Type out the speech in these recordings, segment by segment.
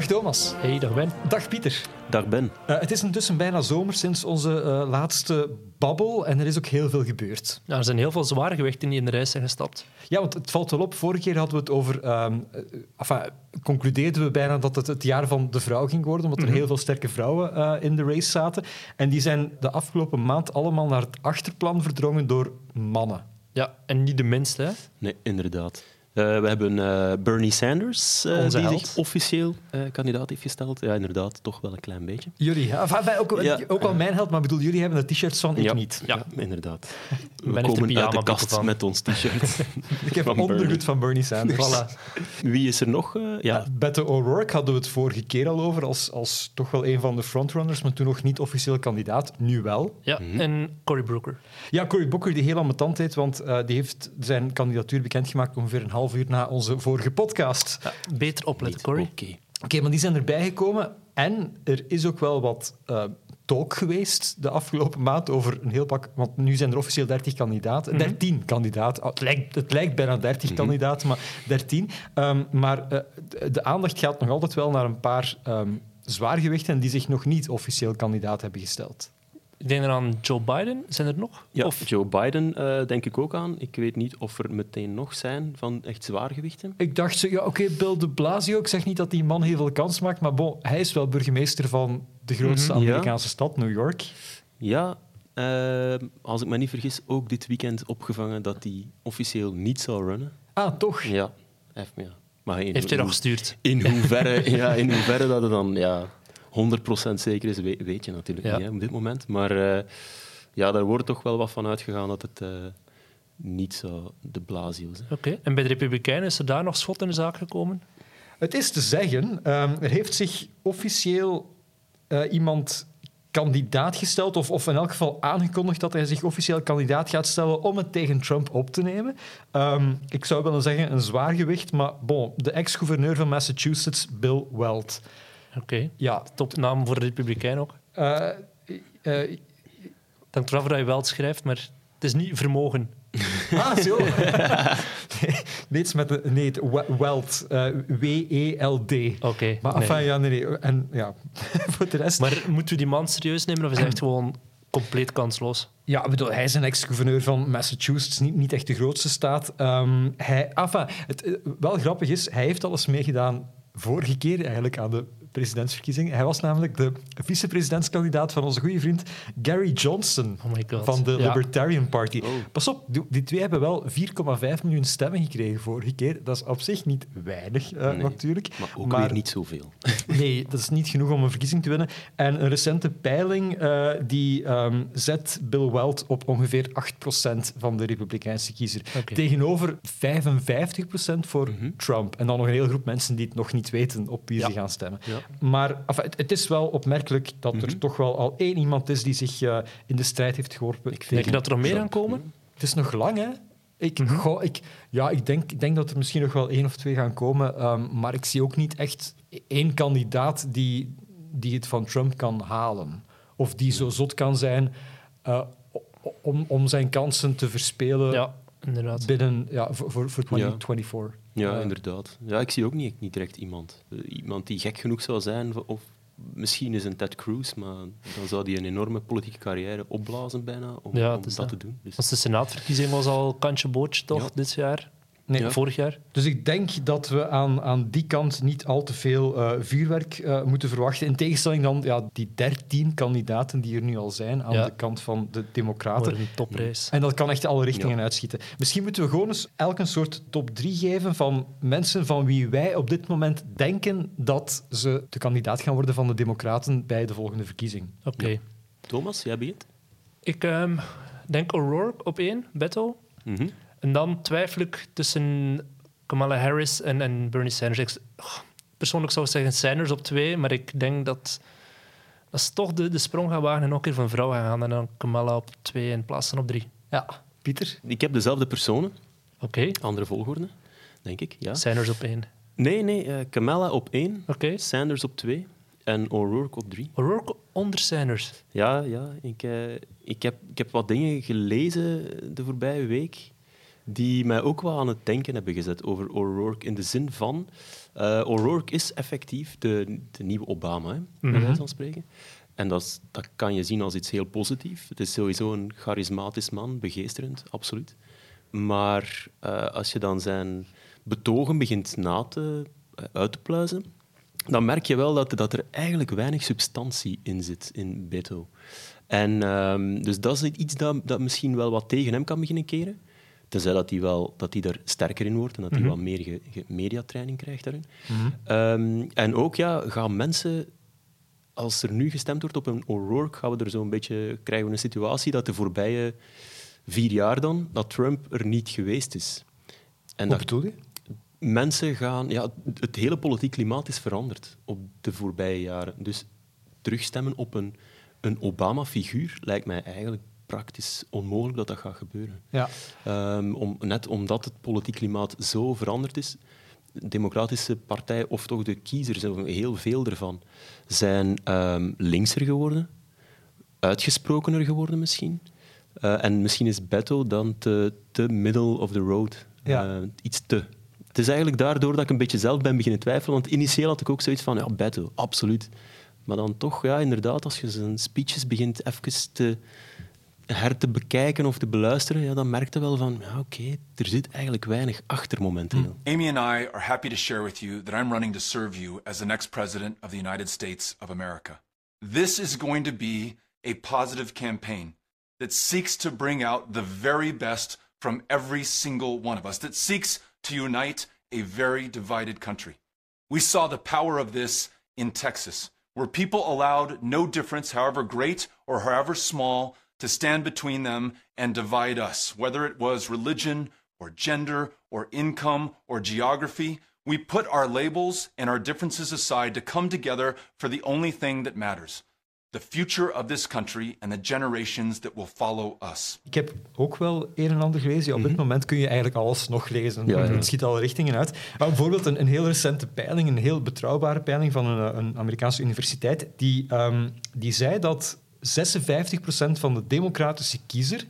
Dag Thomas. Hey, dag Ben. Dag Pieter. Dag Ben. Uh, het is intussen bijna zomer sinds onze uh, laatste babbel en er is ook heel veel gebeurd. Ja, er zijn heel veel zware gewichten die in de reis zijn gestapt. Ja, want het valt wel op. Vorige keer hadden we het over... Um, enfin, concludeerden we bijna dat het het jaar van de vrouw ging worden, omdat er mm -hmm. heel veel sterke vrouwen uh, in de race zaten. En die zijn de afgelopen maand allemaal naar het achterplan verdrongen door mannen. Ja, en niet de minste, hè? Nee, inderdaad. Uh, we hebben uh, Bernie Sanders, uh, die held. zich officieel kandidaat heeft gesteld. Ja, inderdaad, toch wel een klein beetje. Jullie, ja. Enfin, ook, ja. ook wel mijn held, maar bedoel, jullie hebben de t-shirts van, ik ja. niet. Ja, inderdaad. Ik we komen uit de kast van. met ons t-shirt. ik heb een ondergoed van Bernie Sanders. Voilà. Wie is er nog? ja. Beto O'Rourke hadden we het vorige keer al over, als, als toch wel een van de frontrunners, maar toen nog niet officieel kandidaat, nu wel. Ja, mm -hmm. en Cory Booker. Ja, Cory Booker, die heel aan mijn tand heet, want die heeft zijn kandidatuur bekendgemaakt ongeveer een half uur na onze vorige podcast. Ja, beter opletten, Corey. Oké, okay. okay, maar die zijn erbij gekomen. En er is ook wel wat uh, talk geweest de afgelopen maand over een heel pak... Want nu zijn er officieel 30 kandidaten. Mm -hmm. 13 kandidaten. Het lijkt, het lijkt bijna 30 mm -hmm. kandidaten, maar 13. Um, maar uh, de aandacht gaat nog altijd wel naar een paar um, zwaargewichten die zich nog niet officieel kandidaat hebben gesteld. Ik denk er aan Joe Biden. Zijn er nog? Ja, of? Joe Biden uh, denk ik ook aan. Ik weet niet of er meteen nog zijn van echt zwaargewichten. Ik dacht, ja, oké, okay, Bill de Blasio. Ik zeg niet dat die man heel veel kans maakt, maar bon, hij is wel burgemeester van de grootste mm -hmm. Amerikaanse ja. stad, New York. Ja, uh, als ik me niet vergis, ook dit weekend opgevangen dat hij officieel niet zal runnen. Ah, toch? Ja, heeft, ja. Maar in, heeft hij nog gestuurd? In hoeverre, ja, in hoeverre dat het dan... Ja, 100% zeker is, weet je natuurlijk ja. niet hè, op dit moment. Maar uh, ja, daar wordt toch wel wat van uitgegaan dat het uh, niet zo de Blasio is. Oké, okay. en bij de Republikeinen is er daar nog schot in de zaak gekomen? Het is te zeggen, um, er heeft zich officieel uh, iemand kandidaat gesteld, of, of in elk geval aangekondigd dat hij zich officieel kandidaat gaat stellen om het tegen Trump op te nemen. Um, ik zou willen zeggen een zwaar gewicht, maar bon, de ex-gouverneur van Massachusetts, Bill Weld. Oké. Okay. Ja. Topnaam voor de Republikein ook. Uh, uh, eraf dat je wel schrijft, maar het is niet vermogen. ah, zo. nee, het met de, nee, het Weld. Uh, W-E-L-D. Oké. Okay, maar enfin, nee. ja, nee, nee. En ja, voor de rest... Maar moeten we die man serieus nemen of is hij echt gewoon compleet kansloos? Ja, bedoel, hij is een ex-gouverneur van Massachusetts, niet, niet echt de grootste staat. Um, hij, enfin, het, wel grappig is, hij heeft alles meegedaan vorige keer eigenlijk aan de presidentsverkiezingen. Hij was namelijk de vicepresidentskandidaat van onze goede vriend Gary Johnson oh van de ja. Libertarian Party. Oh. Pas op, die, die, twee hebben wel 4,5 miljoen stemmen gekregen vorige keer. Dat is op zich niet weinig, uh, nee, natuurlijk. Maar ook maar, weer niet zoveel. nee, dat is niet genoeg om een verkiezing te winnen. En een recente peiling uh, die um, zet Bill Weld op ongeveer 8% van de Republikeinse kiezer. Okay. Tegenover 55% voor mm -hmm. Trump. En dan nog een hele groep mensen die het nog niet weten op wie ja. ze gaan stemmen. Ja. Maar enfin, het, het, is wel opmerkelijk dat er Mhm. toch wel al één iemand is die zich uh, in de strijd heeft geworpen. Ik denk dat er nog meer aan komen. Het is nog lang, hè? Ik, Mhm. goh, ik, ja, ik, denk, ik denk dat er misschien nog wel één of twee gaan komen. Um, maar ik zie ook niet echt één kandidaat die, die het van Trump kan halen. Of die zo zot kan zijn uh, om, om zijn kansen te verspelen Ja, inderdaad. binnen, ja, voor, voor, voor 2024. Ja, Uh, inderdaad. Ja, ik zie ook niet, niet direct iemand. Uh, iemand die gek genoeg zou zijn, of misschien is een Ted Cruz, maar dan zou die een enorme politieke carrière opblazen bijna om, Ja, dat dat. te doen. Dus, Want de senaatverkiezing was al kantje bootje, toch, Ja. dit jaar? Nee, Ja. Vorig jaar? Dus ik denk dat we aan, aan die kant niet al te veel uh, vuurwerk uh, moeten verwachten. In tegenstelling dan ja, die dertien kandidaten die er nu al zijn aan Ja. de kant van de Democraten. Een. En dat kan echt alle richtingen Ja. uitschieten. Misschien moeten we gewoon eens elk een soort top 3 geven van mensen van wie wij op dit moment denken dat ze de kandidaat gaan worden van de Democraten bij de volgende verkiezing. Oké. Ja. Thomas, jij begint? Ik ehm, denk O'Rourke op één, Beto. Mhm. En dan twijfel ik tussen Kamala Harris en, en Bernie Sanders. Ik, oh, persoonlijk zou ik zeggen Sanders op twee, maar ik denk dat, dat ze toch de, de sprong gaan wagen en ook weer van vrouw gaan gaan. En dan Kamala op twee in plaats van op drie. Ja, Pieter? Ik heb dezelfde personen, Oké, andere volgorde, denk ik. Ja. Sanders op één. Nee, nee, eh, Kamala op één, Oké. Sanders op twee en O'Rourke op drie. O'Rourke onder Sanders. Ja, ja ik, eh, ik, heb, ik heb wat dingen gelezen de voorbije week die mij ook wel aan het denken hebben gezet over O'Rourke. In de zin van, uh, O'Rourke is effectief de, de nieuwe Obama, hè, bij wijze van spreken. En dat, is- dat kan je zien als iets heel positiefs. Het is sowieso een charismatisch man, begeesterend, absoluut. Maar eh, als je dan zijn betogen begint na te, eh, uit te pluizen, dan merk je wel dat, dat er eigenlijk weinig substantie in zit in Beto. En ehm, dus dat is iets dat, dat misschien wel wat tegen hem kan beginnen keren. Tenzij dat hij, wel, dat hij er sterker in wordt en dat hij wat meer ge- ge- mediatraining krijgt daarin. Ehm, en ook ja, gaan mensen als er nu gestemd wordt op een O'Rourke, gaan we er zo'n beetje krijgen we een situatie dat de voorbije vier jaar dan, dat Trump er niet geweest is. En Wat dat bedoel je? mensen gaan... Ja, het hele politiek klimaat is veranderd op de voorbije jaren. Dus terugstemmen op een, een Obama-figuur lijkt mij eigenlijk praktisch onmogelijk dat dat gaat gebeuren. Ja. Ehm, om, net omdat het politiek klimaat zo veranderd is. De Democratische Partij, of toch de kiezers, heel veel ervan, zijn ehm, linkser geworden, uitgesprokener geworden misschien. Eh, en misschien is Beto dan te, te middle of the road. Ja. Eh, iets te. Het is eigenlijk daardoor dat ik een beetje zelf ben beginnen twijfelen, want initieel had ik ook zoiets van, ja, Beto, absoluut. Maar dan toch, ja, inderdaad, als je zijn speeches begint even te her te bekijken of te beluisteren, ja, dan merkte wel van, ja, oké, er zit eigenlijk weinig achter momenteel. Amy and I are happy to share with you that I'm running to serve you as the next president of the United States of America. This is going to be a positive campaign that seeks to bring out the very best from every single one of us, that seeks to unite a very divided country. We saw the power of this in Texas, where people allowed no difference, however great or however small, to stand between them and divide us, whether it was religion or gender or income or geography. We put our labels and our differences aside to come together for the only thing that matters the future of this country and the generations that will follow us. Ik heb ook wel een en ander gelezen. Ja, op dit moment kun je eigenlijk alles nog lezen. Ja, ja. Het schiet alle richtingen uit. Maar bijvoorbeeld een, een heel recente peiling, een heel betrouwbare peiling van een, een Amerikaanse universiteit, die, ehm, die zei dat 56% van de democratische kiezer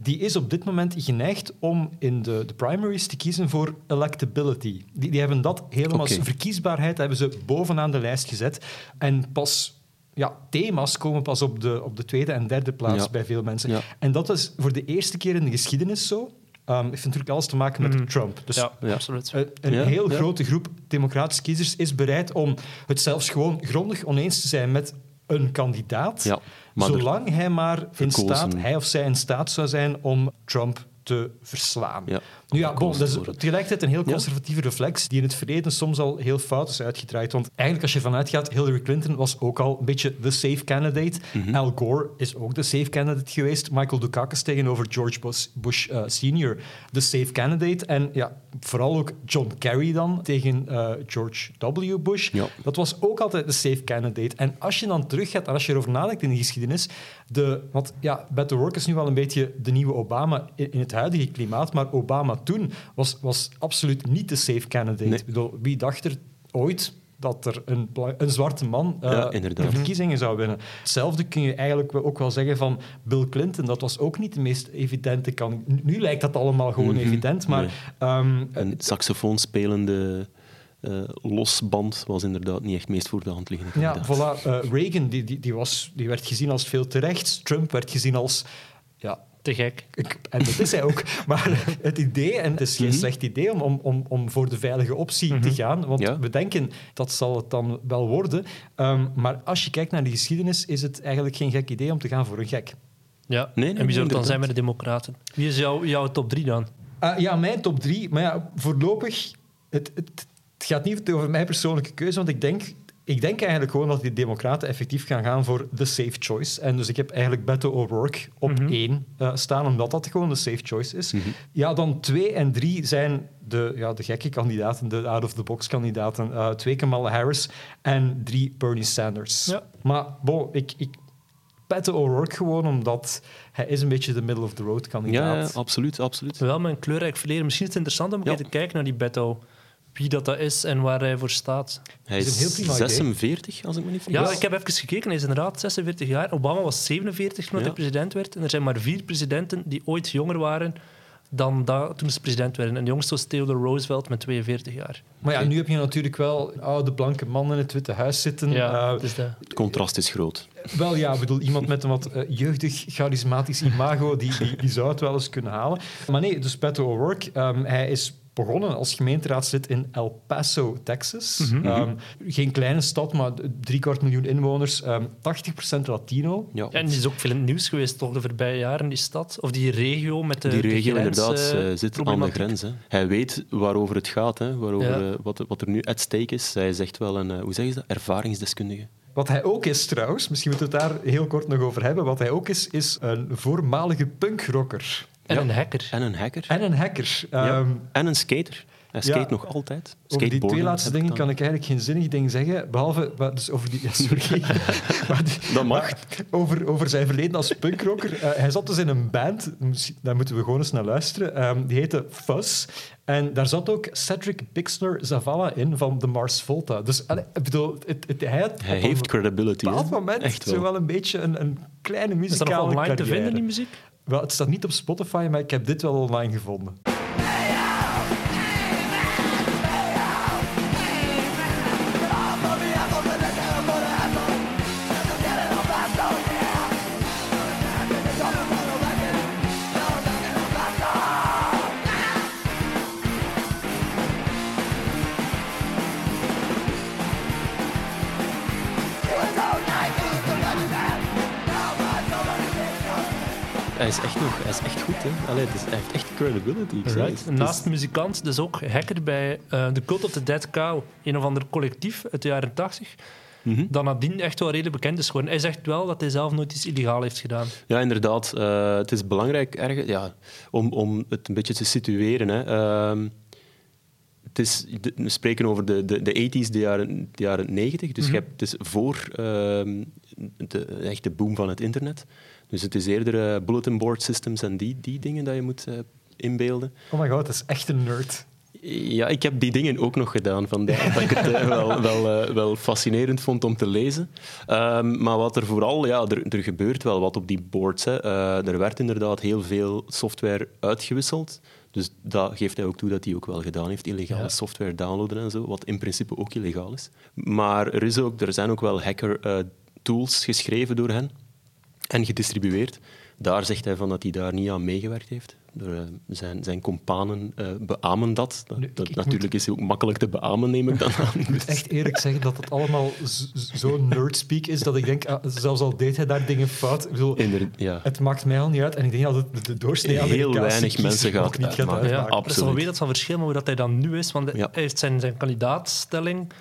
die is op dit moment geneigd om in de, de primaries te kiezen voor electability. Die, die hebben dat helemaal Oké. verkiesbaarheid hebben ze bovenaan de lijst gezet. En pas ja, thema's komen pas op de, op de tweede en derde plaats Ja. bij veel mensen. Ja. En dat is voor de eerste keer in de geschiedenis zo. Um, heeft natuurlijk alles te maken met Trump. Dus Ja, Ja. absoluut. een, een Ja, heel ja. grote groep democratische kiezers is bereid om het zelfs gewoon grondig oneens te zijn met een kandidaat, Ja, zolang hij maar in verkozen. staat, hij of zij in staat zou zijn om Trump te verslaan. Ja, nu ja, bon, dat is tegelijkertijd een heel Ja. conservatieve reflex die in het verleden soms al heel fout is uitgedraaid. Want eigenlijk als je vanuit gaat, Hillary Clinton was ook al een beetje de safe candidate. Mhm. Al Gore is ook de safe candidate geweest. Michael Dukakis tegenover George Bush, Bush eh, senior, de safe candidate. En ja, vooral ook John Kerry dan tegen eh, George W. Bush. Ja. Dat was ook altijd de safe candidate. En als je dan teruggaat en als je erover nadenkt in de geschiedenis, de, want ja, Beto O'Rourke is nu wel een beetje de nieuwe Obama in, in het huidige klimaat, maar Obama toen was, was absoluut niet de safe candidate. Nee. Ik bedoel, wie dacht er ooit dat er een, een zwarte man Ja, inderdaad. de verkiezingen zou winnen? Hetzelfde kun je eigenlijk ook wel zeggen van Bill Clinton. Dat was ook niet de meest evidente kandidaat. Nu lijkt dat allemaal gewoon Mhm. evident, maar Nee. ehm, Een saxofoon spelende eh, losband was inderdaad niet echt meest voor de hand liggende Ja, voilà. Eh, Reagan die, die, die, was, die werd gezien als veel te rechts. Trump werd gezien als... Ja, Te gek. ik- en dat is hij ook. Maar het idee, en het is geen Mhm. slecht idee om, om, om, om voor de veilige optie te gaan, want Ja. we denken dat zal het dan wel worden. Ehm, maar als je kijkt naar de geschiedenis, is het eigenlijk geen gek idee om te gaan voor een gek. Ja. Nee, nee, en wie zou het dan zijn met de Democraten? Wie is jouw, jouw top drie dan? Ah, ja, mijn top drie. Maar ja, voorlopig... Het, het, het gaat niet over mijn persoonlijke keuze, want ik denk... Ik denk eigenlijk gewoon dat die democraten effectief gaan gaan voor de safe choice. En dus ik heb eigenlijk Beto O'Rourke op één eh, staan, omdat dat gewoon de safe choice is. Ja, dan twee en drie zijn de, ja, de gekke kandidaten, de out-of-the-box kandidaten. Eh, twee Kamala Harris en drie Bernie Sanders. Ja. Maar bon, ik... ik Beto O'Rourke gewoon, omdat hij is een beetje de middle-of-the-road kandidaat. ja, absoluut, absoluut. Wel met een kleurrijk verleden. Misschien is het interessant om een Ja. keer te kijken naar die Beto. Wie dat, dat is en waar hij voor staat. Hij is een is, heel prima idee. 46, als ik me niet vergis. Ja, ik heb even gekeken. Hij is inderdaad 46 jaar. Obama was 47 toen Ja. hij president werd. En er zijn maar vier presidenten die ooit jonger waren dan dat, toen ze president werden. En de jongste was Theodore Roosevelt met 42 jaar. Maar ja, nu heb je natuurlijk wel oude blanke man in het Witte Huis zitten. Ja, Eh, dus dat. Het contrast is groot. Wel ja, ik bedoel, iemand met een wat eh, jeugdig, charismatisch imago, die, die, die zou het wel eens kunnen halen. Maar nee, dus Beto O'Rourke, ehm, hij is begonnen als gemeenteraadslid in El Paso, Texas. Ehm, geen kleine stad, maar drie kwart miljoen inwoners, ehm 80% Latino. Ja, en die is ook veel in het nieuws geweest toch de voorbije jaren, die stad. Of die regio met de die de regio grens, inderdaad eh, eh, zit aan de grens. Hè. Hij weet waarover het gaat, hè, waarover, Ja. eh, wat, wat er nu at stake is. Hij is echt wel een, eh, hoe zeg je dat, ervaringsdeskundige. Wat hij ook is trouwens, misschien moeten we het daar heel kort nog over hebben. Wat hij ook is, is een voormalige punkrocker. En Ja. een hacker. En een hacker. En een hacker. Ja. Ehm, En een skater. Hij Ja. skate nog altijd. Over die twee laatste dingen kan ik eigenlijk geen zinnig ding zeggen, behalve... maar Dus over die, ja, sorry. Maar die- Dat mag. maar over, over zijn verleden als punkrocker. Eh, hij zat dus in een band, daar moeten we gewoon eens naar luisteren, ehm, die heette Fuzz. En daar zat ook Cedric Bixler Zavala in van de Mars Volta. Dus allee, ik bedoel, het, het, hij had Hij op een heeft credibility. bepaald moment Echt zo wel. wel een beetje een, een kleine Is dat muzikale nog online te vinden, die muziek? Wel, het staat niet op Spotify, maar ik heb dit wel online gevonden. Hij is echt nog, hij is echt goed. Hè. Allee, het is, hij heeft echt credibility. Ik het. En Naast muzikant, dus ook hacker bij eh The Cult of the Dead Cow, een of ander collectief uit de jaren 80, Mhm. dat nadien echt wel redelijk bekend is geworden. Hij zegt wel dat hij zelf nooit iets illegaal heeft gedaan. Ja, inderdaad. Eh, het is belangrijk ergens, ja, om, om het een beetje te situeren. Hè. Ehm, het is, we spreken over de, de, de 80s, de jaren, de jaren 90. Dus je hebt, het is voor ehm, de echte boom van het internet. Dus het is eerder eh, bulletin board systems en die, die dingen dat je moet eh, inbeelden. Oh my god, dat is echt een nerd. Ja, ik heb die dingen ook nog gedaan. Vandaar dat ik het eh, wel, wel, eh, wel fascinerend vond om te lezen. Ehm, maar wat er vooral, ja, er, er gebeurt wel wat op die boards. Hè. Eh, er werd inderdaad heel veel software uitgewisseld. Dus dat geeft hij ook toe dat hij ook wel gedaan heeft, illegale Ja. software downloaden en zo, wat in principe ook illegaal is. Maar er, is ook, er zijn ook wel hacker-tools geschreven door hen en gedistribueerd. Daar zegt hij van dat hij daar niet aan meegewerkt heeft. Er, eh, zijn, zijn companen eh, beamen dat. dat, dat natuurlijk is hij ook makkelijk te beamen, neem ik dan aan. Ik moet echt eerlijk zeggen dat het allemaal zo nerdspeak is dat ik denk, ah, zelfs al deed hij daar dingen fout, ik bedoel, Inder- ja. het maakt mij al niet uit. En ik denk dat het de doorsnee Heel weinig mensen gaat niet gaat uitmaken. Ja, dat is absoluut. wereld van verschil, maar hoe dat hij dan nu is. Want Ja. hij heeft zijn, zijn kandidaatstelling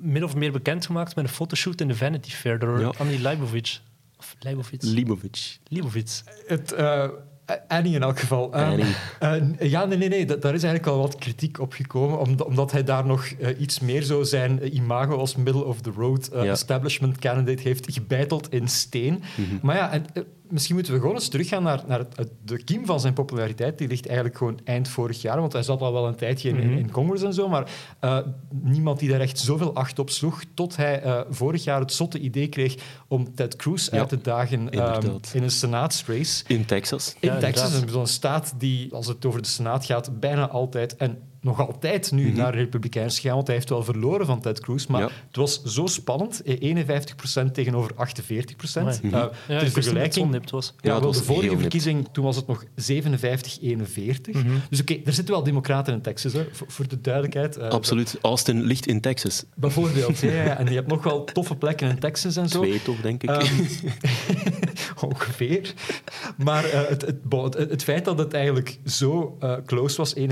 min of meer bekendgemaakt met een fotoshoot in de Vanity Fair door Ja. Annie Leibovitz. Of Leibovitz? Libovic. Leibovitz. Het, eh, Annie in elk geval. Eh, Annie. eh, ja, nee, nee, nee. da- Daar is eigenlijk al wat kritiek op gekomen, omdat, omdat hij daar nog iets meer zo zijn imago als middle-of-the-road eh, Ja. establishment candidate heeft gebeiteld in steen. Mhm. Maar ja, en, misschien moeten we gewoon eens teruggaan naar, naar het, de kiem van zijn populariteit. Die ligt eigenlijk gewoon eind vorig jaar, want hij zat al wel een tijdje in, in, Mhm. in Congress en zo, maar eh, niemand die daar echt zoveel acht op sloeg, tot hij eh, vorig jaar het zotte idee kreeg om Ted Cruz Ja, uit te dagen ehm, in een senaatsrace. In Texas. In Ja, Texas, een- zo'n staat die, als het over de Senaat gaat, bijna altijd en nog altijd nu Mhm. naar Republikeins gaat. Want hij heeft wel verloren van Ted Cruz. Maar Ja. het was zo spannend. eh, 51% tegenover 48%. Amai. Eh, Mhm. Ja, dat het zo vergelijking... nipt was. Ja, Ja, was de vorige nipt. verkiezing, toen was het nog 57-41. Mhm. Dus oké, er zitten wel democraten in Texas, hè, voor, voor de duidelijkheid. Eh, Absoluut. Austin ligt in Texas. Bijvoorbeeld, ja, ja, en je hebt nog wel toffe plekken in Texas en zo. Twee toch, denk ik. Ehm, ongeveer. Maar eh, het, het, het, feit dat het eigenlijk zo eh, close was, 51-48,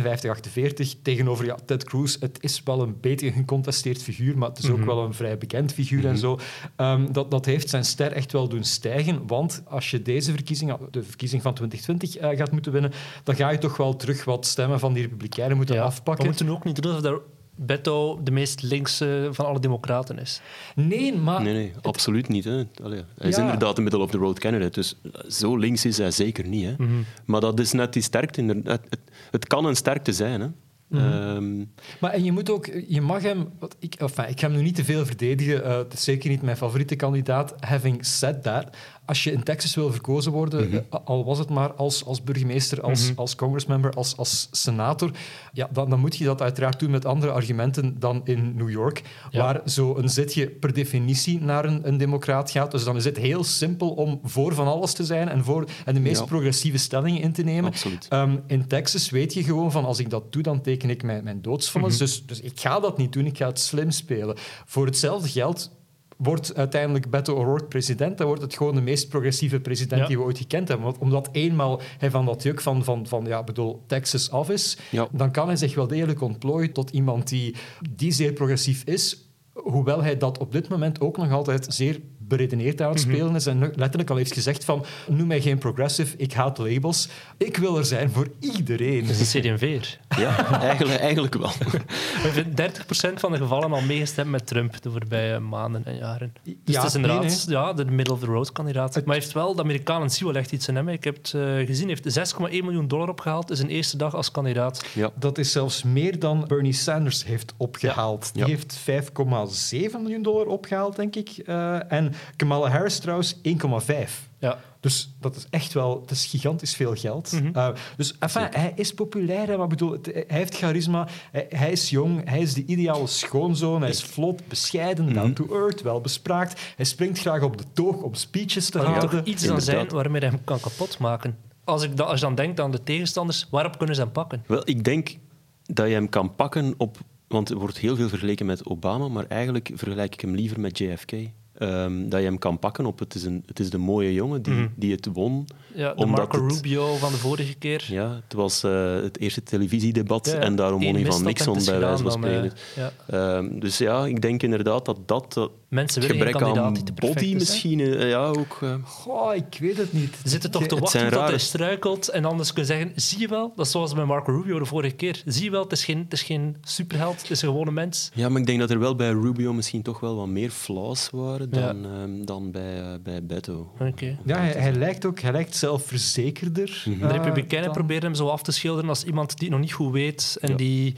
tegenover ja, Ted Cruz, het is wel een beetje een gecontesteerd figuur, maar het is ook Mhm. wel een vrij bekend figuur en Mhm. zo. Ehm, dat, dat heeft zijn ster echt wel doen stijgen, want als je deze verkiezing, de verkiezing van 2020, eh, gaat moeten winnen, dan ga je toch wel terug wat stemmen van die Republikeinen moeten Ja, afpakken. We moeten ook niet doen alsof dat Beto de meest linkse van alle democraten is. Nee, maar nee, nee, absoluut niet. Hè. Allee, hij is Ja. inderdaad een middle-of-the-road candidate. Dus zo links is hij zeker niet. Hè. Mhm. Maar dat is net die sterkte. Het, het, het kan een sterkte zijn. Hè. Mhm. Ehm, Maar en je moet ook, je mag hem, wat ik, enfin, ik ga hem nu niet te veel verdedigen, eh, het is zeker niet mijn favoriete kandidaat. Having said that, als je in Texas wil verkozen worden, Mhm. eh, al was het maar als, als burgemeester, als, als congressmember, als, als senator, ja, dan, dan moet je dat uiteraard doen met andere argumenten dan in New York, Ja. waar zo'n zitje per definitie naar een, een democraat gaat. Dus dan is het heel simpel om voor van alles te zijn en, voor, en de meest Ja. progressieve stellingen in te nemen. Ehm, in Texas weet je gewoon van als ik dat doe, dan teken ik mijn, mijn doodsvonnis. Mhm. dus, dus ik ga dat niet doen, ik ga het slim spelen. Voor hetzelfde geld wordt uiteindelijk Beto O'Rourke president. Dan wordt het gewoon de meest progressieve president Ja. die we ooit gekend hebben. Want omdat eenmaal hij van dat juk van, van, van ja, bedoel, Texas af is, Ja. dan kan hij zich wel degelijk ontplooien tot iemand die, die zeer progressief is. Hoewel hij dat op dit moment ook nog altijd zeer beredeneerd aan het Mhm. spelen is en letterlijk al heeft gezegd van noem mij geen progressive, ik haat labels. Ik wil er zijn voor iedereen. Dat is een CD&V'er. Ja, eigenlijk, eigenlijk wel. We hebben 30% van de gevallen al meegestemd met Trump de voorbije maanden en jaren. Dus Ja, het is inderdaad nee, nee. Ja, de middle-of-the-road kandidaat. Maar hij heeft wel, de Amerikanen zien wel echt iets in hem. Ik heb het eh, gezien, hij heeft 6,1 miljoen dollar opgehaald in zijn eerste dag als kandidaat. Ja. Dat is zelfs meer dan Bernie Sanders heeft opgehaald. Ja. Die heeft 5,7 miljoen dollar opgehaald, denk ik. Eh, en Kamala Harris trouwens 1,5. Ja. Dus dat is echt wel dat is gigantisch veel geld. Mhm. Eh, dus enfin, hij is populair, hè, maar bedoel, het- hij heeft charisma, hij, hij is jong, hij is de ideale schoonzoon, hij is vlot, bescheiden, Mhm. down to earth, wel bespraakt. Hij springt graag op de toog om speeches te Maar er moet houden. toch iets aan zijn waarmee hij hem kan kapotmaken. Als, ik da- als je dan denkt aan de tegenstanders, waarop kunnen ze hem pakken? Wel, ik denk dat je hem kan pakken op... Want er wordt heel veel vergeleken met Obama, maar eigenlijk vergelijk ik hem liever met JFK. Ehm, dat je hem kan pakken op het is, een, het is de mooie jongen die, Mhm. die het won. Ja, de Marco het- Rubio van de vorige keer. Ja, het was eh, het eerste televisiedebat Ja, en daarom won hij van Nixon, bij wijze van spreken. eh, ja. Ehm, dus ja, ik denk inderdaad dat dat... Mensen willen geen gebrek kandidaat aan die te perfect body is. misschien, eh, ja, ook... eh, Goh, ik weet het niet. Ze zitten toch te wachten tot hij struikelt en anders kunnen zeggen, zie je wel, dat is zoals met Marco Rubio de vorige keer. Zie je wel, het is geen, het is geen superheld, het is een gewone mens. Ja, maar ik denk dat er wel bij Rubio misschien toch wel wat meer flaws waren Ja. dan, ehm, dan bij, eh, bij Beto. Oké. Ja, hij, hij lijkt ook hij lijkt zelfverzekerder. Mhm. De eh, Republikeinen dan- proberen hem zo af te schilderen als iemand die het nog niet goed weet en Ja. die,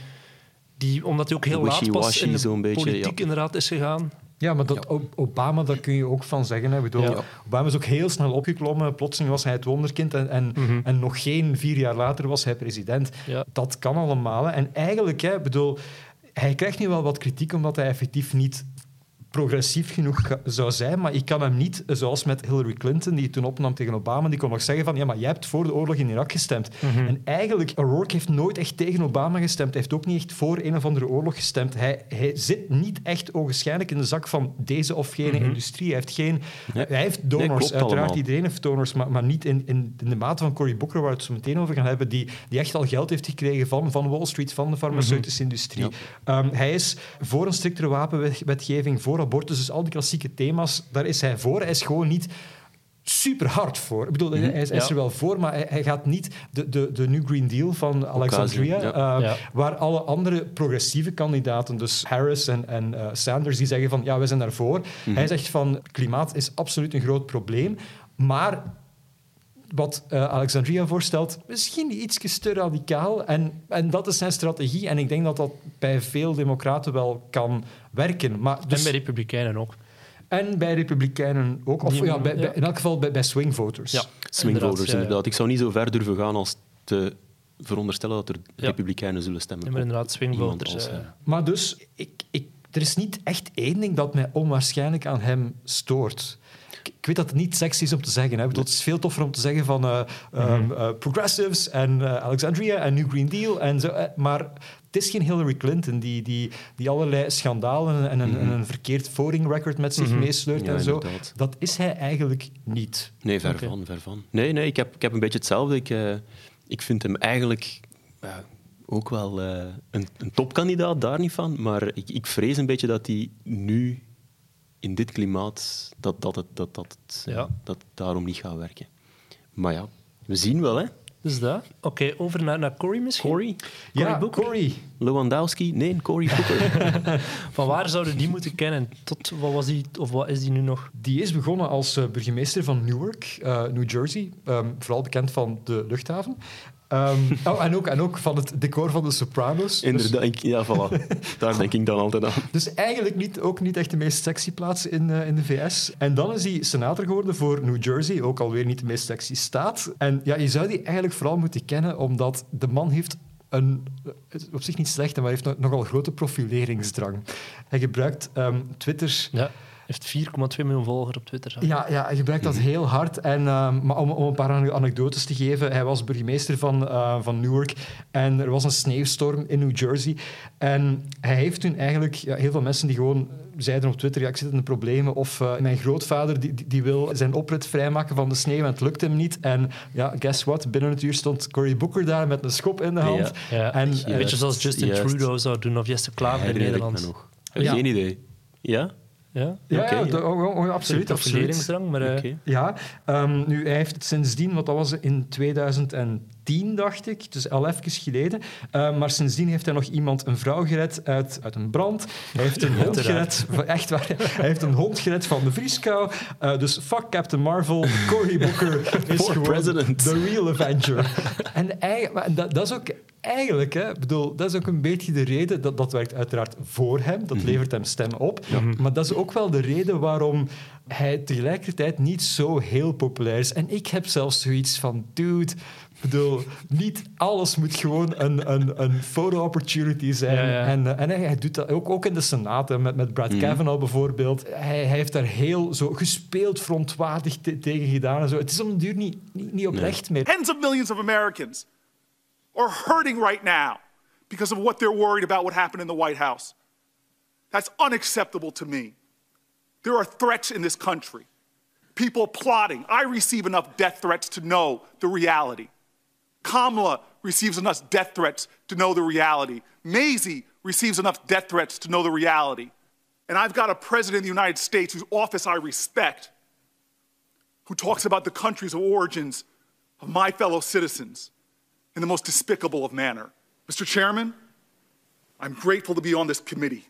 die, omdat hij ook heel laat pas in de beetje, politiek ja. inderdaad is gegaan. Ja, maar dat Obama, daar kun je ook van zeggen. Hè. Bedoel, Ja. Obama is ook heel snel opgeklommen. Plotseling was hij het wonderkind en, en, Mhm. en nog geen vier jaar later was hij president. Ja. Dat kan allemaal. Hè. En eigenlijk, hè, bedoel, hij krijgt nu wel wat kritiek omdat hij effectief niet progressief genoeg zou zijn, maar ik kan hem niet, zoals met Hillary Clinton, die toen opnam tegen Obama, die kon nog zeggen van, ja, maar jij hebt voor de oorlog in Irak gestemd. Mhm. En eigenlijk, O'Rourke heeft nooit echt tegen Obama gestemd. Hij heeft ook niet echt voor een of andere oorlog gestemd. Hij, hij zit niet echt ogenschijnlijk in de zak van deze of gene Mhm. industrie. Hij heeft, geen, Nee. hij heeft donors, Nee, uiteraard. allemaal. Iedereen heeft donors, maar, maar niet in, in, in de mate van Cory Booker, waar we het zo meteen over gaan hebben, die, die echt al geld heeft gekregen van, van Wall Street, van de farmaceutische industrie. Ehm, hij is voor een striktere wapenwetgeving, voor abortus, dus al die klassieke thema's, daar is hij voor. Hij is gewoon niet super hard voor. Ik bedoel, hij, is, hij is Ja. er wel voor, maar hij, hij gaat niet de, de, de New Green Deal van Alexandria, ja. eh, Ja. waar alle andere progressieve kandidaten, dus Harris en, en eh, Sanders, die zeggen van ja, wij zijn daarvoor. Hij zegt van klimaat is absoluut een groot probleem, maar wat eh, Alexandria voorstelt, misschien iets te radicaal. En, en dat is zijn strategie. En ik denk dat dat bij veel democraten wel kan werken. Maar dus, En bij Republikeinen ook. en bij republikeinen ook. Of ja, bij, ja. bij- in elk geval bij, bij swing voters. Ja. Swingvoters, Inderdaad, ja, ja. inderdaad. Ik zou niet zo ver durven gaan als te veronderstellen dat er Ja. republikeinen zullen stemmen. Ja, maar inderdaad, swingvoters. als, eh. eh, Maar dus, ik, ik, er is niet echt één ding dat mij onwaarschijnlijk aan hem stoort. Ik, weet dat het niet sexy is om te zeggen. Hè. Bedoel, het is veel toffer om te zeggen van eh, ehm, eh, progressives en eh, Alexandria en New Green Deal. En zo, eh, maar het is geen Hillary Clinton die, die, die allerlei schandalen en een, en een verkeerd voting record met zich Mhm. meesleurt Ja, en zo. inderdaad. Dat is hij eigenlijk niet. Nee, ver van, ver van. Nee, nee ik, heb, ik heb een beetje hetzelfde. Ik, eh, ik vind hem eigenlijk ook wel eh, een, een topkandidaat, daar niet van. Maar ik, ik vrees een beetje dat hij nu in dit klimaat, dat, dat, het, dat, dat, het, eh, Ja. dat het daarom niet gaat werken. Maar ja, we zien wel, hè. Dus dat. Oké, over naar, naar Cory misschien. Cory, ja, Booker? Cory. Lewandowski, nee, Cory Booker. Van waar zouden die moeten kennen? Tot wat was die, of wat is die nu nog? Die is begonnen als eh, burgemeester van Newark, eh, New Jersey. Ehm, vooral bekend van de luchthaven. Ehm, oh, en, ook, en ook van het decor van de Sopranos. Dus- Inderdaad, ja, voilà. Daar denk ik dan altijd aan. Dus eigenlijk niet, ook niet echt de meest sexy plaats in, eh, in de VS. En dan is hij senator geworden voor New Jersey, ook alweer niet de meest sexy staat. En ja, je zou die eigenlijk vooral moeten kennen, omdat de man heeft een, is op zich niet slecht, maar hij heeft nog- nogal grote profileringsdrang. Hij gebruikt ehm, Twitter... Ja. Heeft 4,2 miljoen volgers op Twitter. Ja, ja, hij gebruikt dat heel hard. En, ehm, maar om, om een paar ane- anekdotes te geven, hij was burgemeester van, eh, van Newark en er was een sneeuwstorm in New Jersey. En hij heeft toen eigenlijk ja, heel veel mensen die gewoon zeiden op Twitter, ja, ik zit in de problemen. Of eh, mijn grootvader die, die, die wil zijn oprit vrijmaken van de sneeuw en het lukt hem niet. En ja, guess what? Binnen het uur stond Cory Booker daar met een schop in de hand. Ja. Ja. En, Een eh, beetje zoals Justin juist. Trudeau zou doen, of Jesse Klaver in Nederland. nog. Heb Ja. Geen idee. Ja? Ja, Ja, Oké, ja, ja. de- oh, oh, oh, absoluut. maar eh. Ja, ehm, nu, hij heeft het sindsdien, wat dat was in 2010, dacht ik, dus al even geleden. Ehm, maar sindsdien heeft hij nog iemand, een vrouw gered uit, uit een brand. Hij heeft een hond gered, van- echt waar, hij heeft een hond gered van de vrieskou. Eh, dus fuck Captain Marvel, Cory Booker is gewoon president. the real Avenger. en eigenlijk, dat, dat is ook eigenlijk, hè, bedoel, dat is ook een beetje de reden, dat, dat werkt uiteraard voor hem, dat levert hem stem op. Maar dat is ook wel de reden waarom hij tegelijkertijd niet zo heel populair is. En ik heb zelfs zoiets van, dude, ik bedoel, niet alles moet gewoon een, een, een photo-opportunity zijn. Ja, ja. En, eh, en hij, hij doet dat ook, ook in de Senaat, hè, met, met Brad Kavanaugh bijvoorbeeld. Hij, hij heeft daar heel zo gespeeld verontwaardigd te- tegen gedaan. En zo. Het is om de duur niet, niet, niet oprecht meer. Tens of millions of Americans are hurting right now because of what they're worried about what happened in the White House. That's unacceptable to me. There are threats in this country, people plotting. I receive enough death threats to know the reality. Kamala receives enough death threats to know the reality. Maisie receives enough death threats to know the reality. And I've got a president of the United States whose office I respect, who talks about the countries of origins of my fellow citizens in the most despicable of manner. Mr. Chairman, I'm grateful to be on this committee.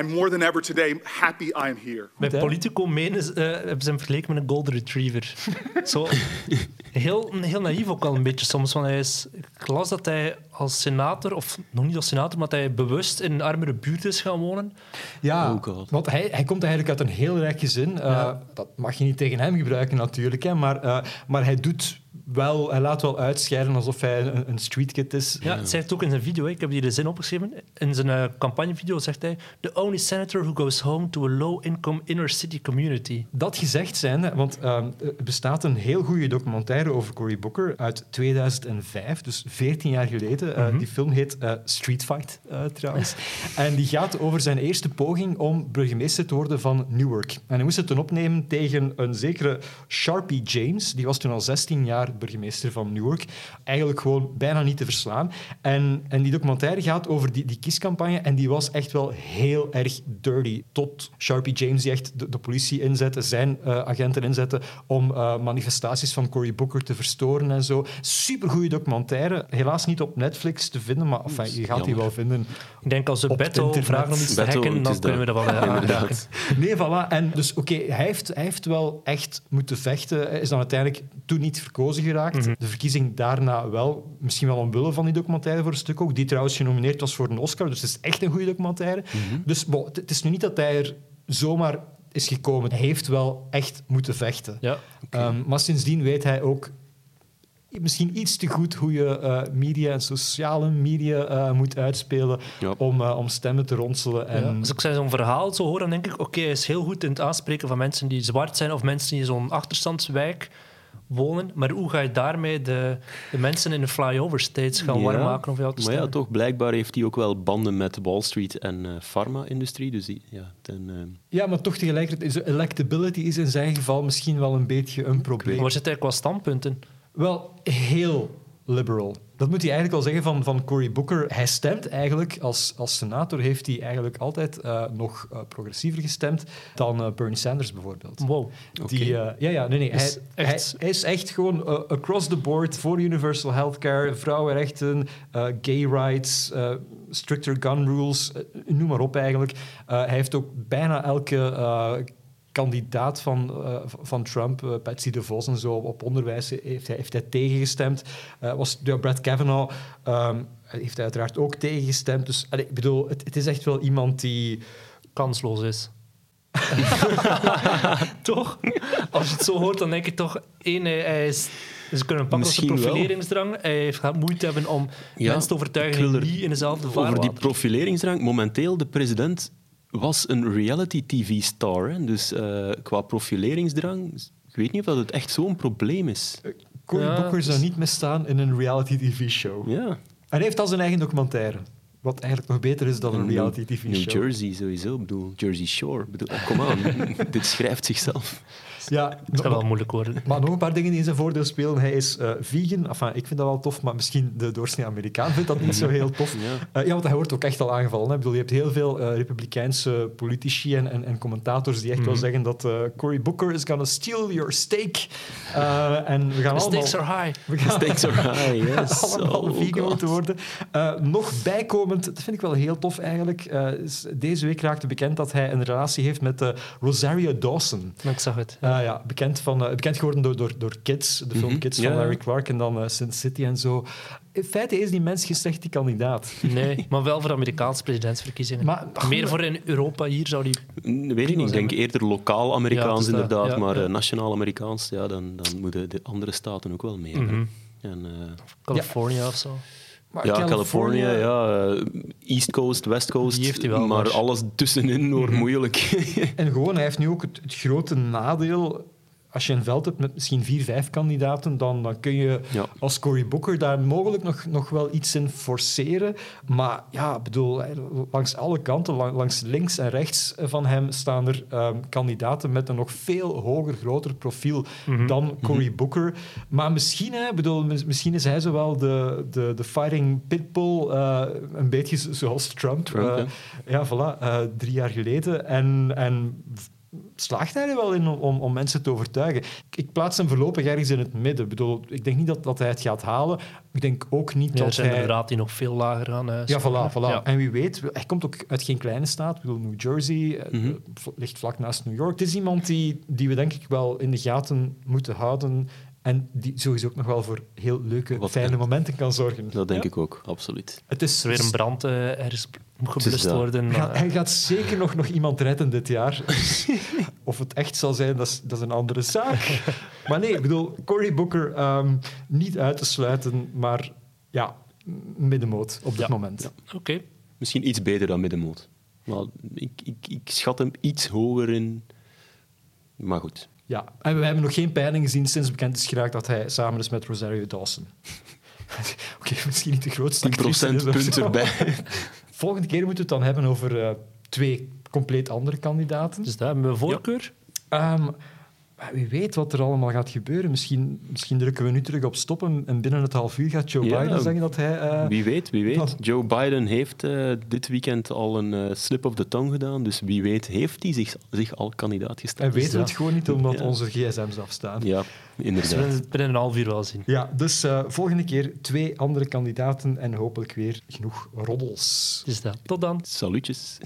I'm more than ever today happy I am here. Bij hè? Politico menen ze, eh, hebben ze hem vergeleken met een golden retriever. Zo, heel, heel naïef ook wel een beetje soms. Want hij is, ik las dat hij als senator, of nog niet als senator, maar dat hij bewust in een armere buurt is gaan wonen. Ja, Oh God. want hij, hij komt eigenlijk uit een heel rijk gezin. Eh, Ja. Dat mag je niet tegen hem gebruiken natuurlijk, hè, maar, eh, maar hij doet wel, hij laat wel uitscheiden alsof hij een, een streetkid is. Ja, het zegt ook in zijn video, ik heb hier de zin opgeschreven. In zijn eh, campagnevideo zegt hij: The only senator who goes home to a low-income inner-city community. Dat gezegd zijn, want ehm, er bestaat een heel goede documentaire over Cory Booker uit 2005, dus 14 jaar geleden. Eh, Die film heet eh, Street Fight, trouwens. en die gaat over zijn eerste poging om burgemeester te worden van Newark. En hij moest het toen opnemen tegen een zekere Sharpie James. Die was toen al 16 jaar burgemeester van Newark. Eigenlijk gewoon bijna niet te verslaan. En, en die documentaire gaat over die, die kiescampagne en die was echt wel heel erg dirty. Tot Sharpie James die echt de, de politie inzette, zijn eh, agenten inzette om eh, manifestaties van Cory Booker te verstoren en zo. Supergoeie documentaire. Helaas niet op Netflix te vinden, maar enfin, je gaat die wel vinden. Ik denk als Beto internet. vragen om iets te hacken, dan kunnen we dat. wel eh. Inderdaad. Nee, voilà. En dus, oké, hij, heeft, hij heeft wel echt moeten vechten. Hij is dan uiteindelijk toen niet verkozen geraakt. De verkiezing daarna wel. Misschien wel omwille van die documentaire voor een stuk ook. Die trouwens genomineerd was voor een Oscar. Dus het is echt een goede documentaire. Dus bon, het, het is nu niet dat hij er zomaar is gekomen. Hij heeft wel echt moeten vechten. Ja. Ehm, maar sindsdien weet hij ook misschien iets te goed hoe je eh, media en sociale media eh, moet uitspelen Ja. om, eh, om stemmen te ronselen. En, Ja. Als ik zo'n verhaal zo hoor, dan denk ik, oké, hij is heel goed in het aanspreken van mensen die zwart zijn of mensen die in zo'n achterstandswijk wonen. Maar hoe ga je daarmee de, de mensen in de flyover states gaan warm maken om voor jou te Maar ja, toch, blijkbaar heeft hij ook wel banden met Wall Street en eh farma-industrie. Dus die, ja, ten, eh, Ja, maar toch tegelijkertijd, zo electability is in zijn geval misschien wel een beetje een probleem. Waar zit hij qua standpunten? Wel, heel liberal. Dat moet hij eigenlijk al zeggen van, van Cory Booker. Hij stemt eigenlijk, als, als senator heeft hij eigenlijk altijd eh, nog eh, progressiever gestemd dan eh, Bernie Sanders bijvoorbeeld. Wow. Die, ja, ja, nee, nee. Is hij, echt- hij, hij is echt gewoon across the board voor universal healthcare, vrouwenrechten, gay rights, stricter gun rules, noem maar op eigenlijk. Hij heeft ook bijna elke kandidaat van, uh, van Trump, uh, Patsy DeVos en zo, op onderwijs heeft hij, heeft hij tegengestemd. Uh, was ja, Brad Kavanaugh um, heeft hij uiteraard ook tegengestemd. Dus allee, ik bedoel, het, het is echt wel iemand die... Kansloos is. toch? Als je het zo hoort, dan denk ik toch... één, hij is ze kunnen pakken op de profileringsdrang. Wel. Hij gaat moeite hebben om ja, mensen te overtuigen die in dezelfde vaarwater. Over die profileringsdrang, momenteel de president was een reality-tv-star. Dus uh, qua profileringsdrang, ik weet niet of dat het echt zo'n probleem is. Uh, Cory ja, Booker zou dus- niet misstaan in een reality-tv-show. Ja. En hij heeft al zijn eigen documentaire. Wat eigenlijk nog beter is dan een reality-tv-show. New Jersey sowieso, ik bedoel, Jersey Shore. Bedoel, kom aan, dit schrijft zichzelf. Ja, het gaat wel moeilijk worden. Maar nog een paar dingen die in zijn voordeel spelen. Hij is uh, vegan. Enfin, ik vind dat wel tof, maar misschien de doorsnee Amerikaan vindt dat niet zo heel tof. Ja, uh, ja want hij wordt ook echt al aangevallen. Hè. Ik bedoel, je hebt heel veel uh, republikeinse politici en, en, en, commentators die echt mm. wel zeggen dat Cory Booker is gonna steal your steak. en we gaan The allemaal, stakes are high. We gaan, The stakes are high, yes. allemaal oh, vegan God. moeten worden. nog bijkomend, dat vind ik wel heel tof eigenlijk. deze week raakte bekend dat hij een relatie heeft met Rosario Dawson. Ik zag het. Ja, bekend, van, uh, bekend geworden door, door, door Kids, de film Kids van Larry Clark en dan uh, Sin City en zo. In feite is die mens geen slechte kandidaat. Nee, maar wel voor Amerikaanse presidentsverkiezingen. Maar, Meer voor in Europa hier zou die... Weet ik niet, ik denk eerder lokaal Amerikaans ja, inderdaad, ja, maar ja. nationaal Amerikaans, ja, dan, dan moeten de andere staten ook wel mee. Mm -hmm. en, California of zo. Maar ja, California, ja, East Coast, West Coast, heeft hij wel maar, maar alles tussenin wordt mm -hmm. moeilijk. en gewoon, hij heeft nu ook het, het grote nadeel als je een veld hebt met misschien vier, vijf kandidaten, dan, dan kun je ja. als Cory Booker daar mogelijk nog, nog wel iets in forceren. Maar ja, bedoel, langs alle kanten, langs links en rechts van hem, staan er um, kandidaten met een nog veel hoger, groter profiel mm -hmm. dan Cory Booker. Maar misschien, hè, bedoel, misschien is hij zowel de, de, de fighting pitbull, uh, een beetje zoals Trump. Trump uh, ja, voilà, uh, drie jaar geleden. En, en slaagt hij er wel in om, om mensen te overtuigen. Ik plaats hem voorlopig ergens in het midden. Ik, bedoel, ik denk niet dat, dat hij het gaat halen. Ik denk ook niet ja, dat zijn hij... inderdaad die nog veel lager aan huis. Ja, voilà. voilà. Ja. En wie weet, hij komt ook uit geen kleine staat. Ik bedoel, New Jersey mm -hmm. ligt vlak naast New York. Het is iemand die, die we denk ik wel in de gaten moeten houden en die sowieso ook nog wel voor heel leuke, Wat fijne momenten kan zorgen. Dat denk ja? ik ook, absoluut. Het is er weer een brand uh, ergens moet geblust worden. Maar... Hij gaat zeker nog, nog iemand redden dit jaar. of het echt zal zijn, dat is, dat is een andere zaak. maar nee, ik bedoel, Cory Booker um, niet uit te sluiten, maar ja, middenmoot op dit ja. moment. Ja. Oké. Okay. Misschien iets beter dan middenmoot. Maar ik, ik, ik schat hem iets hoger in. Maar goed. Ja, en we hebben nog geen peiling gezien sinds bekend is geraakt dat hij samen is met Rosario Dawson. Oké, okay, misschien niet de grootste 10% punt erbij. Volgende keer moeten we het dan hebben over uh, twee compleet andere kandidaten. Dus daar hebben we voorkeur? Ja. Um, wie weet wat er allemaal gaat gebeuren. Misschien, misschien drukken we nu terug op stoppen en binnen het half uur gaat Joe ja, Biden zeggen dat hij... Uh, wie weet, wie weet. Dat... Joe Biden heeft uh, dit weekend al een uh, slip of the tongue gedaan, dus wie weet heeft hij zich, zich al kandidaat gesteld. En weten we het gewoon niet, omdat ja. onze gsm's afstaan. Ja, inderdaad. Dus we het binnen een half uur wel zien. Ja, dus volgende keer twee andere kandidaten en hopelijk weer genoeg roddels. Dus dat. Tot dan. Salutjes.